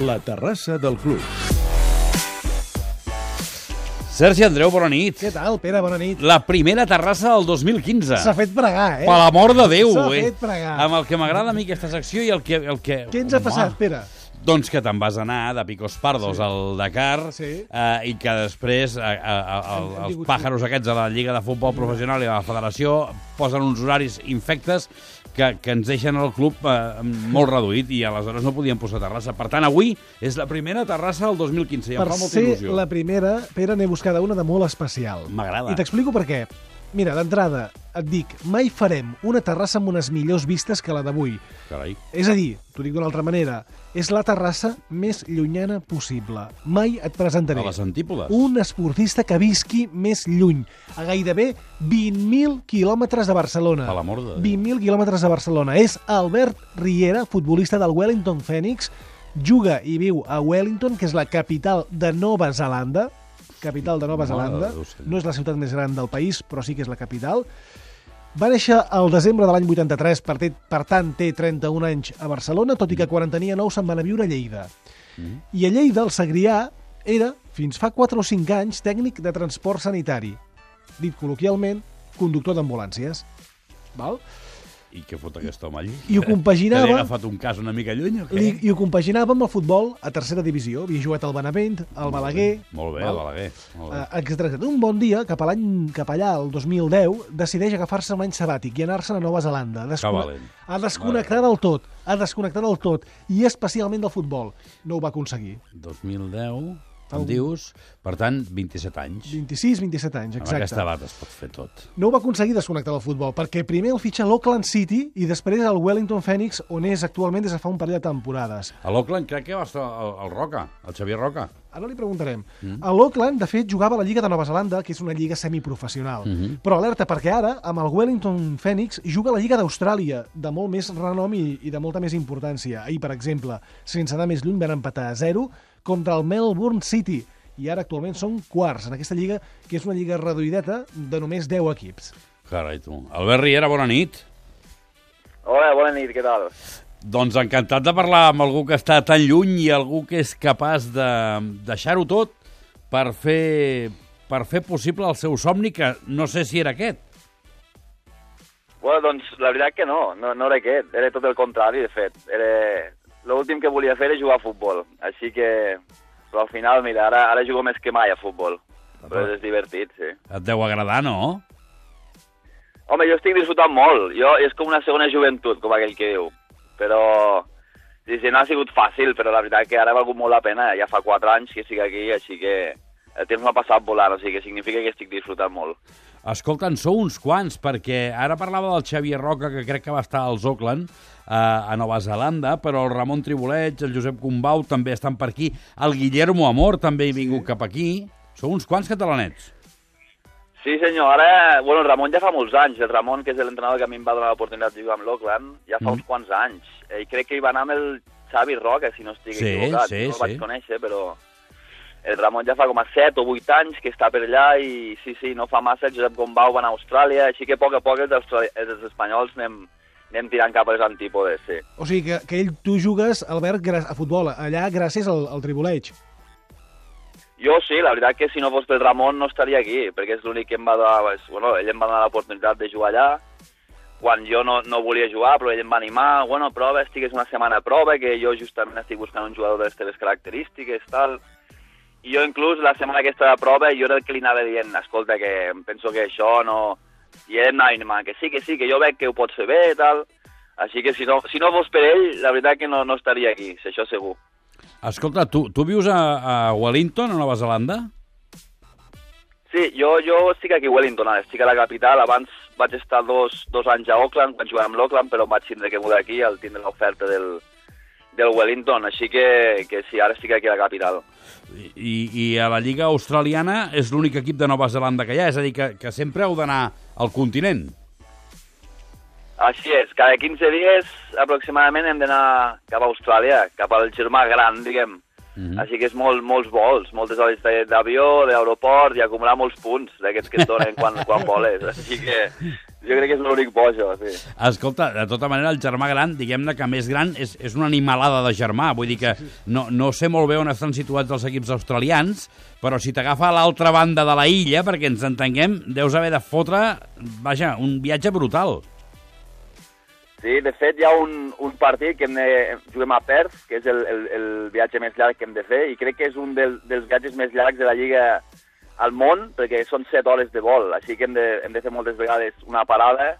La terrassa del club. Sergi Andreu, bona nit. Què tal, Pere? Bona nit. La primera terrassa del 2015. S'ha fet pregar, eh? Per l'amor de Déu, S'ha eh? fet pregar. Amb el que m'agrada a mi aquesta secció i el que... El que... Què ens ha Home, passat, Pere? Doncs que te'n vas anar de Picos Pardos Sí. al Dakar Sí. eh, i que després eh, el, els pàjaros aquests de la Lliga de Futbol Professional i de la Federació posen uns horaris infectes que, que ens deixen el club eh, molt reduït i aleshores no podien posar terrassa. Per tant, avui és la primera terrassa del 2015 i em per fa molta ser il·lusió. la primera, Pere, n'he buscada una de molt especial. M'agrada. I t'explico per què. Mira, d'entrada, et dic, mai farem una terrassa amb unes millors vistes que la d'avui. Carai. És a dir, t'ho dic d'una altra manera, és la terrassa més llunyana possible. Mai et presentaré A les antípodes. un esportista que visqui més lluny, a gairebé 20.000 quilòmetres de Barcelona. Per l'amor de Déu. 20.000 quilòmetres de Barcelona. És Albert Riera, futbolista del Wellington Phoenix, juga i viu a Wellington, que és la capital de Nova Zelanda, capital de Nova Zelanda. No és la ciutat més gran del país, però sí que és la capital. Va néixer al desembre de l'any 83, per, té, per tant té 31 anys a Barcelona, tot i que quan en tenia 9 se'n van a viure a Lleida. Mm. I a Lleida, el Segrià era, fins fa 4 o 5 anys, tècnic de transport sanitari. Dit col·loquialment, conductor d'ambulàncies. Val? I què fot aquest home allí? I ho compaginava- Que li ha agafat un cas una mica lluny o què? Li, I ho compaginava amb el futbol a tercera divisió. Havia jugat al Benavent, al Balaguer... Molt bé, el Balaguer. Molt bé. Eh. Un bon dia, cap, a l'any cap allà, el 2010, decideix agafar-se un any sabàtic i anar-se'n a Nova Zelanda. Que valent. a desconnectar del tot, a desconnectar del tot, i especialment del futbol. No ho va aconseguir. 2010, em dius, per tant, 27 anys. 26, 27 anys, Amb exacte. aquesta edat es pot fer tot. No ho va aconseguir desconnectar del futbol, perquè primer el fitxa l'Auckland City i després el Wellington Phoenix, on és actualment des de fa un parell de temporades. A l'Oakland crec que va estar el, el Roca, el Xavier Roca. Ara li preguntarem. Mm. A l'Auckland, de fet, jugava a la Lliga de Nova Zelanda, que és una lliga semiprofessional. Mm -hmm. Però alerta, perquè ara, amb el Wellington Phoenix, juga a la Lliga d'Austràlia, de molt més renom i, i de molta més importància. Ahir, per exemple, sense anar més lluny, van empatar a 0 contra el Melbourne City. I ara actualment són quarts en aquesta lliga, que és una lliga reduïdeta de només 10 equips. Carai, tu. Albert Riera, bona nit. Hola, bona nit, què tal? Doncs encantat de parlar amb algú que està tan lluny i algú que és capaç de deixar-ho tot per fer, per fer possible el seu somni, que no sé si era aquest. Bueno, doncs la veritat que no, no, no era aquest, era tot el contrari, de fet. Era... L'últim que volia fer era jugar a futbol, així que... Però al final, mira, ara, ara jugo més que mai a futbol. Però és divertit, sí. Et deu agradar, no? Home, jo estic disfrutant molt. Jo, és com una segona joventut, com aquell que diu. Però... Sí, sí, no ha sigut fàcil, però la veritat que ara ha valgut molt la pena. Ja fa quatre anys que estic aquí, així que el temps m'ha passat volant, o sigui que significa que estic disfrutant molt. Escolta, en sou uns quants, perquè ara parlava del Xavier Roca, que crec que va estar als Auckland, eh, a Nova Zelanda, però el Ramon Triboleig, el Josep Combau també estan per aquí, el Guillermo Amor també ha vingut cap aquí. Sou uns quants catalanets. Sí, senyor. Ara, bueno, el Ramon ja fa molts anys. El Ramon, que és l'entrenador que a mi em va donar l'oportunitat de jugar amb l'Oakland, ja fa Mm. uns quants anys. Eh, I crec que hi va anar amb el Xavi Roca, si no estic Sí, equivocat. sí, no el vaig sí. conèixer, però el Ramon ja fa com a 7 o 8 anys que està per allà i sí, sí, no fa massa. El Josep Gombau va anar a Austràlia, així que a poc a poc els, els espanyols anem, anem tirant cap a les antípodes, sí. O sigui que, que ell, tu jugues, Albert, a futbol, allà gràcies al, al tribuleig. Jo sí, la veritat que si no fos pel Ramon no estaria aquí, perquè és l'únic que em va donar, és- bueno, ell em va donar l'oportunitat de jugar allà, quan jo no, no volia jugar, però ell em va animar, bueno, prova, estigues una setmana a prova, que jo justament estic buscant un jugador de les teves característiques, tal, jo inclús la setmana que estava a prova jo era el que li anava dient, escolta, que penso que això no... I ell anava que sí, que sí, que jo veig que ho pots fer bé, tal, així que si no, si no fos per ell, la veritat que no, no estaria aquí, si això segur. Escolta, tu, tu vius a, a Wellington, a Nova Zelanda? Sí, jo, jo estic aquí a Wellington, ara estic a la capital. Abans vaig estar dos, dos anys a Auckland, quan jugàvem amb l'Auckland, però em vaig tindre que mudar aquí al tindre l'oferta del, del Wellington. Així que, que sí, ara estic aquí a la capital. I, I a la Lliga Australiana és l'únic equip de Nova Zelanda que hi ha, és a dir, que, que sempre heu d'anar al continent. Així és, cada 15 dies aproximadament hem d'anar cap a Austràlia, cap al germà gran, diguem. -hmm. Així que és molt, molts vols, moltes hores de- d'avió, d'aeroport i acumular molts punts d'aquests que et donen quan, quan voles. Així que jo crec que és l'únic bo, això, sí. Escolta, de tota manera, el germà gran, diguem-ne que més gran, és, és una animalada de germà. Vull dir que no, no sé molt bé on estan situats els equips australians, però si t'agafa a l'altra banda de la illa, perquè ens entenguem, deus haver de fotre, vaja, un viatge brutal. Sí, de fet hi ha un, un partit que hem de, juguem a Perth, que és el, el, el viatge més llarg que hem de fer, i crec que és un del, dels viatges més llargs de la Lliga al món, perquè són 7 hores de vol, així que hem de, hem de fer moltes vegades una parada,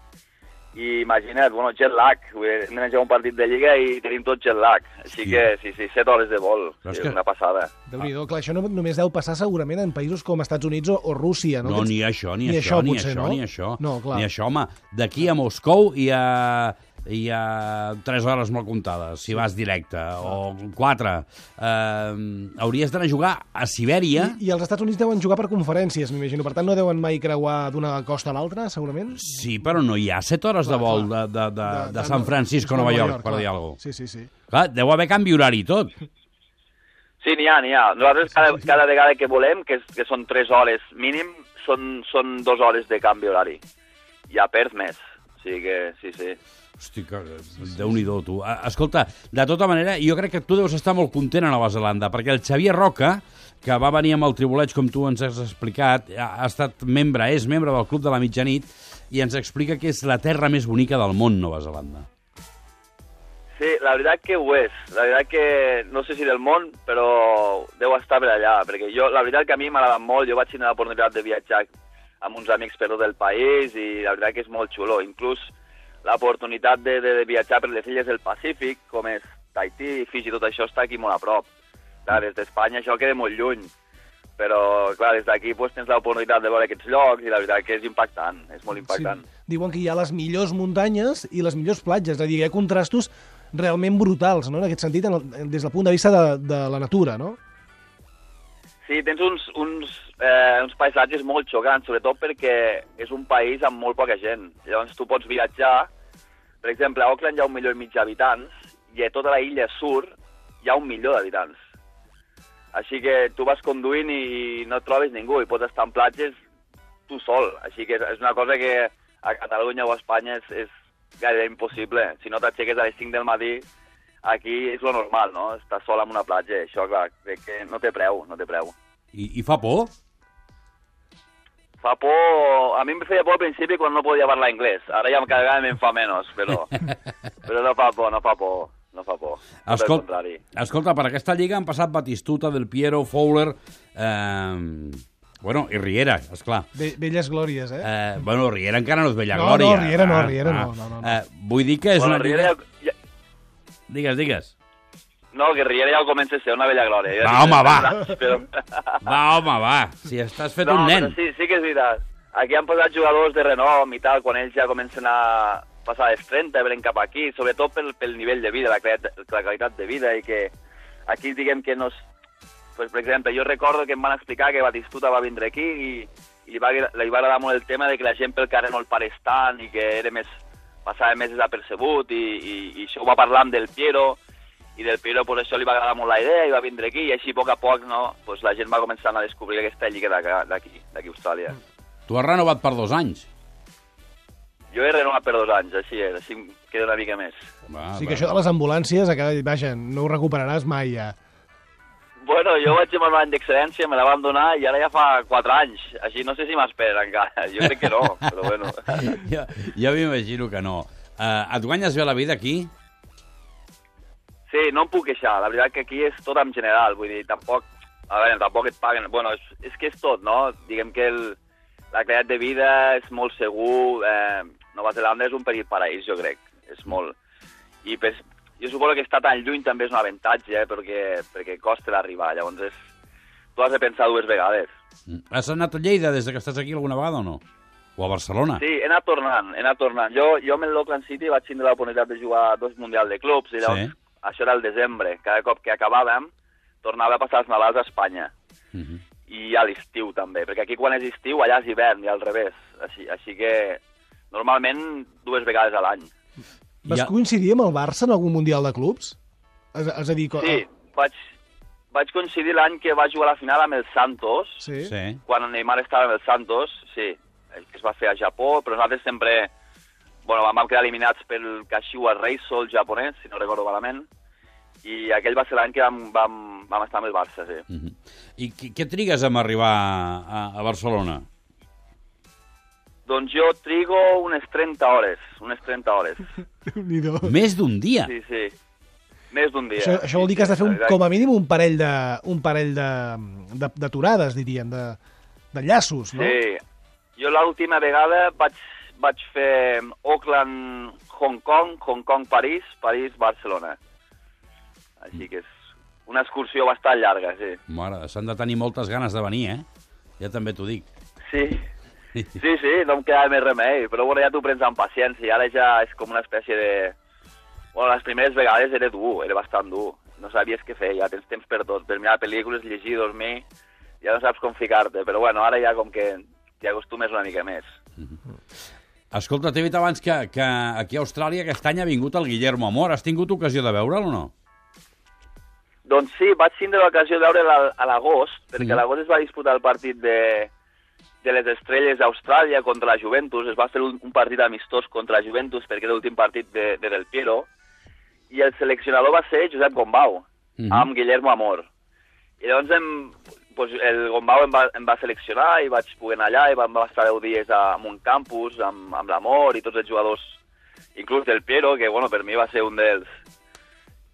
i imagina't, bueno, jet lag, hem de jugar un partit de Lliga i tenim tot jet lag, així Sí. que sí, sí, 7 hores de vol, Però és que- una passada. déu nhi Clar, això no, només deu passar segurament en països com Estats Units o, o Rússia, no? No, ni això, ni, ni això, això, ni potser, això, no? ni això. No, clar. Ni això, home. D'aquí a Moscou hi ha, hi ha 3 hores molt comptades, si vas directe, o 4. Eh, hauries d'anar a jugar a Sibèria. I, I els Estats Units deuen jugar per conferències, m'imagino. Per tant, no deuen mai creuar d'una costa a l'altra, segurament? Sí, però no hi ha 7 hores Clar, de vol clar. de, de, de, de, de San Francisco a Nova York, per clar. dir alguna cosa. Sí, sí, sí. Clar, deu haver canvi horari i tot. Sí, n'hi ha, n'hi ha. Nosaltres cada, cada vegada que volem, que, és- que són 3 hores mínim, són, són 2 hores de canvi horari. I a Perth més. Sigui que, sí, sí. Hosti, que, déu-n'hi-do, tu. Escolta, de tota manera, jo crec que tu deus estar molt content a Nova Zelanda, perquè el Xavier Roca, que va venir amb el Tribuleig, com tu ens has explicat, ha, estat membre, és membre del Club de la Mitjanit, i ens explica que és la terra més bonica del món, Nova Zelanda. Sí, la veritat que ho és. La veritat que no sé si del món, però deu estar per allà, perquè jo, la veritat que a mi m'ha agradat molt, jo vaig tenir l'oportunitat de viatjar amb uns amics per tot el país i la veritat que és molt xulo. Inclús l'oportunitat de, de, de viatjar per les illes del Pacífic, com és Tahití, Fiji, tot això està aquí molt a prop. Clar, des d'Espanya això queda molt lluny, però clar, des d'aquí pues, tens l'oportunitat de veure aquests llocs i la veritat que és impactant, és molt impactant. Sí. Diuen que hi ha les millors muntanyes i les millors platges, és a dir, hi ha contrastos realment brutals, no?, en aquest sentit, en el, des del punt de vista de, de la natura, no? Sí, tens uns, uns, eh, uns paisatges molt xocants, sobretot perquè és un país amb molt poca gent. Llavors tu pots viatjar, per exemple, a Auckland hi ha un milió i mig d'habitants i a tota la illa sur hi ha un milió d'habitants. Així que tu vas conduint i no et trobes ningú i pots estar en platges tu sol. Així que és una cosa que a Catalunya o a Espanya és, és gairebé impossible. Si no t'aixeques a les 5 del matí, aquí és lo normal, no? Estar sol en una platja. Això, clar, crec que no té preu, no té preu. I, i fa por? Fa por... A mi em feia por al principi quan no podia parlar anglès. Ara ja cada vegada me'n fa menys, però... però no fa por, no fa por. No fa por. Escol... Escolta, per aquesta lliga han passat Batistuta, Del Piero, Fowler... Eh... Bueno, i Riera, és clar. Be Belles glòries, eh? Eh, bueno, Riera encara no és bella No, glòria. no, Riera no, Ah, Riera ah. no, no, no, no. Eh, vull dir que és Bueno, una Riera... Ja... Digues, digues. No, que Riera ja comença a ser una bella glòria. Ja Va, home, va. Però... Va, home, va. Si estàs fet no, un nen. sí, sí que és veritat. Aquí han posat jugadors de renom i tal, quan ells ja comencen a passar els 30, venen cap aquí, sobretot pel, pel nivell de vida, la la qualitat de vida, i que aquí diguem que no... és- Pues, per exemple, jo recordo que em van explicar que Batistuta va vindre aquí i, i li, va, li va agradar molt el tema de que la gent pel carrer no el parés tant i que era més, passava més desapercebut i, i, i això ho va parlar amb Del Piero i Del Piero pues, això li va agradar molt la idea i va vindre aquí i així a poc a poc no, pues, la gent va començar a descobrir aquesta lliga d'aquí, d'aquí a Austràlia. Tu has renovat per dos anys. Jo he renovat per dos anys, així és, així em queda una mica més. Va, sí que això de les ambulàncies, acaba, vaja, no ho recuperaràs mai, ja. Bueno, jo vaig amb un any d'excel·lència, me la van donar i ara ja fa quatre anys. Així no sé si m'esperen encara. Jo crec que no, però bueno. jo, jo m'imagino que no. Uh, et guanyes bé la vida aquí? Sí, no em puc queixar. La veritat que aquí és tot en general. Vull dir, tampoc... A veure, tampoc et paguen... Bueno, és, és que és tot, no? Diguem que el, la qualitat de vida és molt segur. Eh, Nova Zelanda és un petit paraís, jo crec. És molt... I pues, jo suposo que estar tan lluny també és un avantatge, eh, perquè, perquè costa d'arribar. Llavors, és, tu has de pensar dues vegades. Mm. Has anat a Lleida des de que estàs aquí alguna vegada o no? O a Barcelona? Sí, he anat tornant, he anat tornant. Jo, jo amb l'Auckland City vaig tindre l'oportunitat de jugar dos Mundial de Clubs, i llavors Sí. això era el desembre. Cada cop que acabàvem, tornava a passar els Nadals a Espanya. Uh -huh. I a l'estiu també, perquè aquí quan és estiu, allà és hivern, i al revés. Així, així que normalment dues vegades a l'any. Vas Ja- coincidir amb el Barça en algun Mundial de Clubs? És, és a dir... Sí, vaig, vaig coincidir l'any que va jugar a la final amb el Santos, Sí. Sí. quan el Neymar estava amb el Santos, sí, el que es va fer a Japó, però nosaltres sempre, bueno, vam quedar eliminats pel Kashiwa Reysol japonès, si no recordo malament, i aquell va ser l'any que vam, vam, vam estar amb el Barça, sí. Mhm. I què, trigues en arribar a, a Barcelona? Doncs jo trigo unes 30 hores, unes 30 hores. Més d'un dia? Sí, sí. Més d'un dia. Això, això vol dir que has de fer un, com a mínim un parell de, un parell de, de, d'aturades, diríem, de, de llaços, no? Sí. Jo l'última vegada vaig, vaig fer Auckland, Hong Kong, Hong Kong, París, París, Barcelona. Així que és una excursió bastant llarga, sí. Mare, s'han de tenir moltes ganes de venir, eh? Ja també t'ho dic. Sí, sí, sí, no em quedava més remei, però bueno, ja t'ho prens amb paciència, ara ja és com una espècie de... Bueno, les primeres vegades era dur, era bastant dur. No sabies què fer, ja tens temps per tot, per mirar pel·lícules, llegir, dormir, ja no saps com ficar-te, però bueno, ara ja com que t'hi acostumes una mica més. Escolta, t'he dit abans que, que aquí a Austràlia aquest any ha vingut el Guillermo Amor. Has tingut ocasió de veure'l o no? Doncs sí, vaig tindre l'ocasió de veure'l a- a l'agost, perquè Mhm. a l'agost es va disputar el partit de, de les estrelles d'Austràlia contra la Juventus, es va fer un, un partit amistós contra la Juventus perquè era l'últim partit de, de Del Piero, i el seleccionador va ser Josep Gombau, Mhm. amb Guillermo Amor. I llavors em, pues, el Gombau em va, em va seleccionar i vaig poder anar allà i vam estar 10 dies a, en un campus amb, amb l'Amor i tots els jugadors, inclús Del Piero, que bueno, per mi va ser un dels,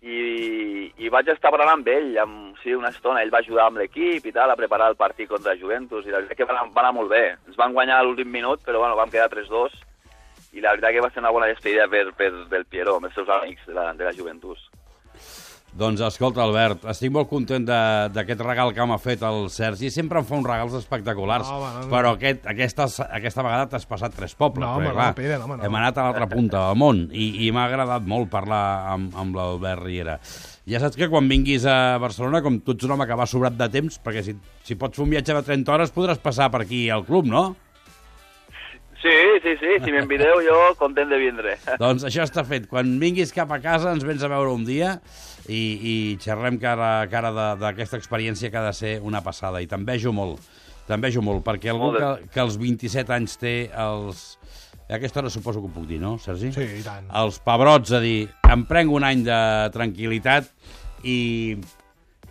i, i vaig estar parlant amb ell, amb, sí, una estona. Ell va ajudar amb l'equip i tal, a preparar el partit contra Juventus, i la veritat que va anar, va anar molt bé. Ens van guanyar l'últim minut, però bueno, vam quedar 3-2, i la veritat que va ser una bona despedida per, per Del Piero, amb els seus amics de la, de la Juventus. Doncs escolta, Albert, estic molt content de- d'aquest regal que m'ha fet el Sergi. Sempre em fa uns regals espectaculars, No, home, no, no. però aquest, aquesta, aquesta vegada t'has passat tres pobles. No, home, no, Pere, no, home, no. Hem anat a l'altra punta del món i, i m'ha agradat molt parlar amb, amb l'Albert Riera. Ja saps que quan vinguis a Barcelona, com tu ets un home que va sobrat de temps, perquè si, si pots fer un viatge de 30 hores podràs passar per aquí al club, no? Sí, sí, sí, si m'envideu jo content de vindre. Doncs això està fet. Quan vinguis cap a casa ens vens a veure un dia i, i xerrem cara a cara de- d'aquesta experiència que ha de ser una passada. I t'envejo molt, t'envejo molt, perquè algú Molt que, que als 27 anys té els... A aquesta hora suposo que ho puc dir, no, Sergi? Sí, i tant. Els pebrots, a dir, em prenc un any de tranquil·litat i,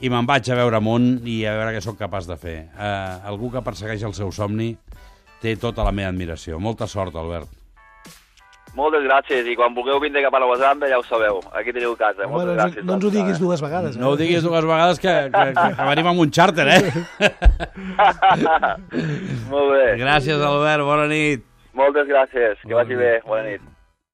i me'n vaig a veure món i a veure què sóc capaç de fer. Uh, algú que persegueix el seu somni té tota la meva admiració. Molta sort, Albert. Moltes gràcies, i quan vulgueu vindre cap a Nova Zelanda ja ho sabeu, aquí teniu casa. Home, Moltes no, ens, gràcies. no ens ho doncs, diguis eh? dues vegades. No ho diguis dues vegades que, que, que, que venim amb un xàrter, eh? Molt bé. Gràcies, Albert. Bona nit. Moltes gràcies. Que vagi bé. Bona nit.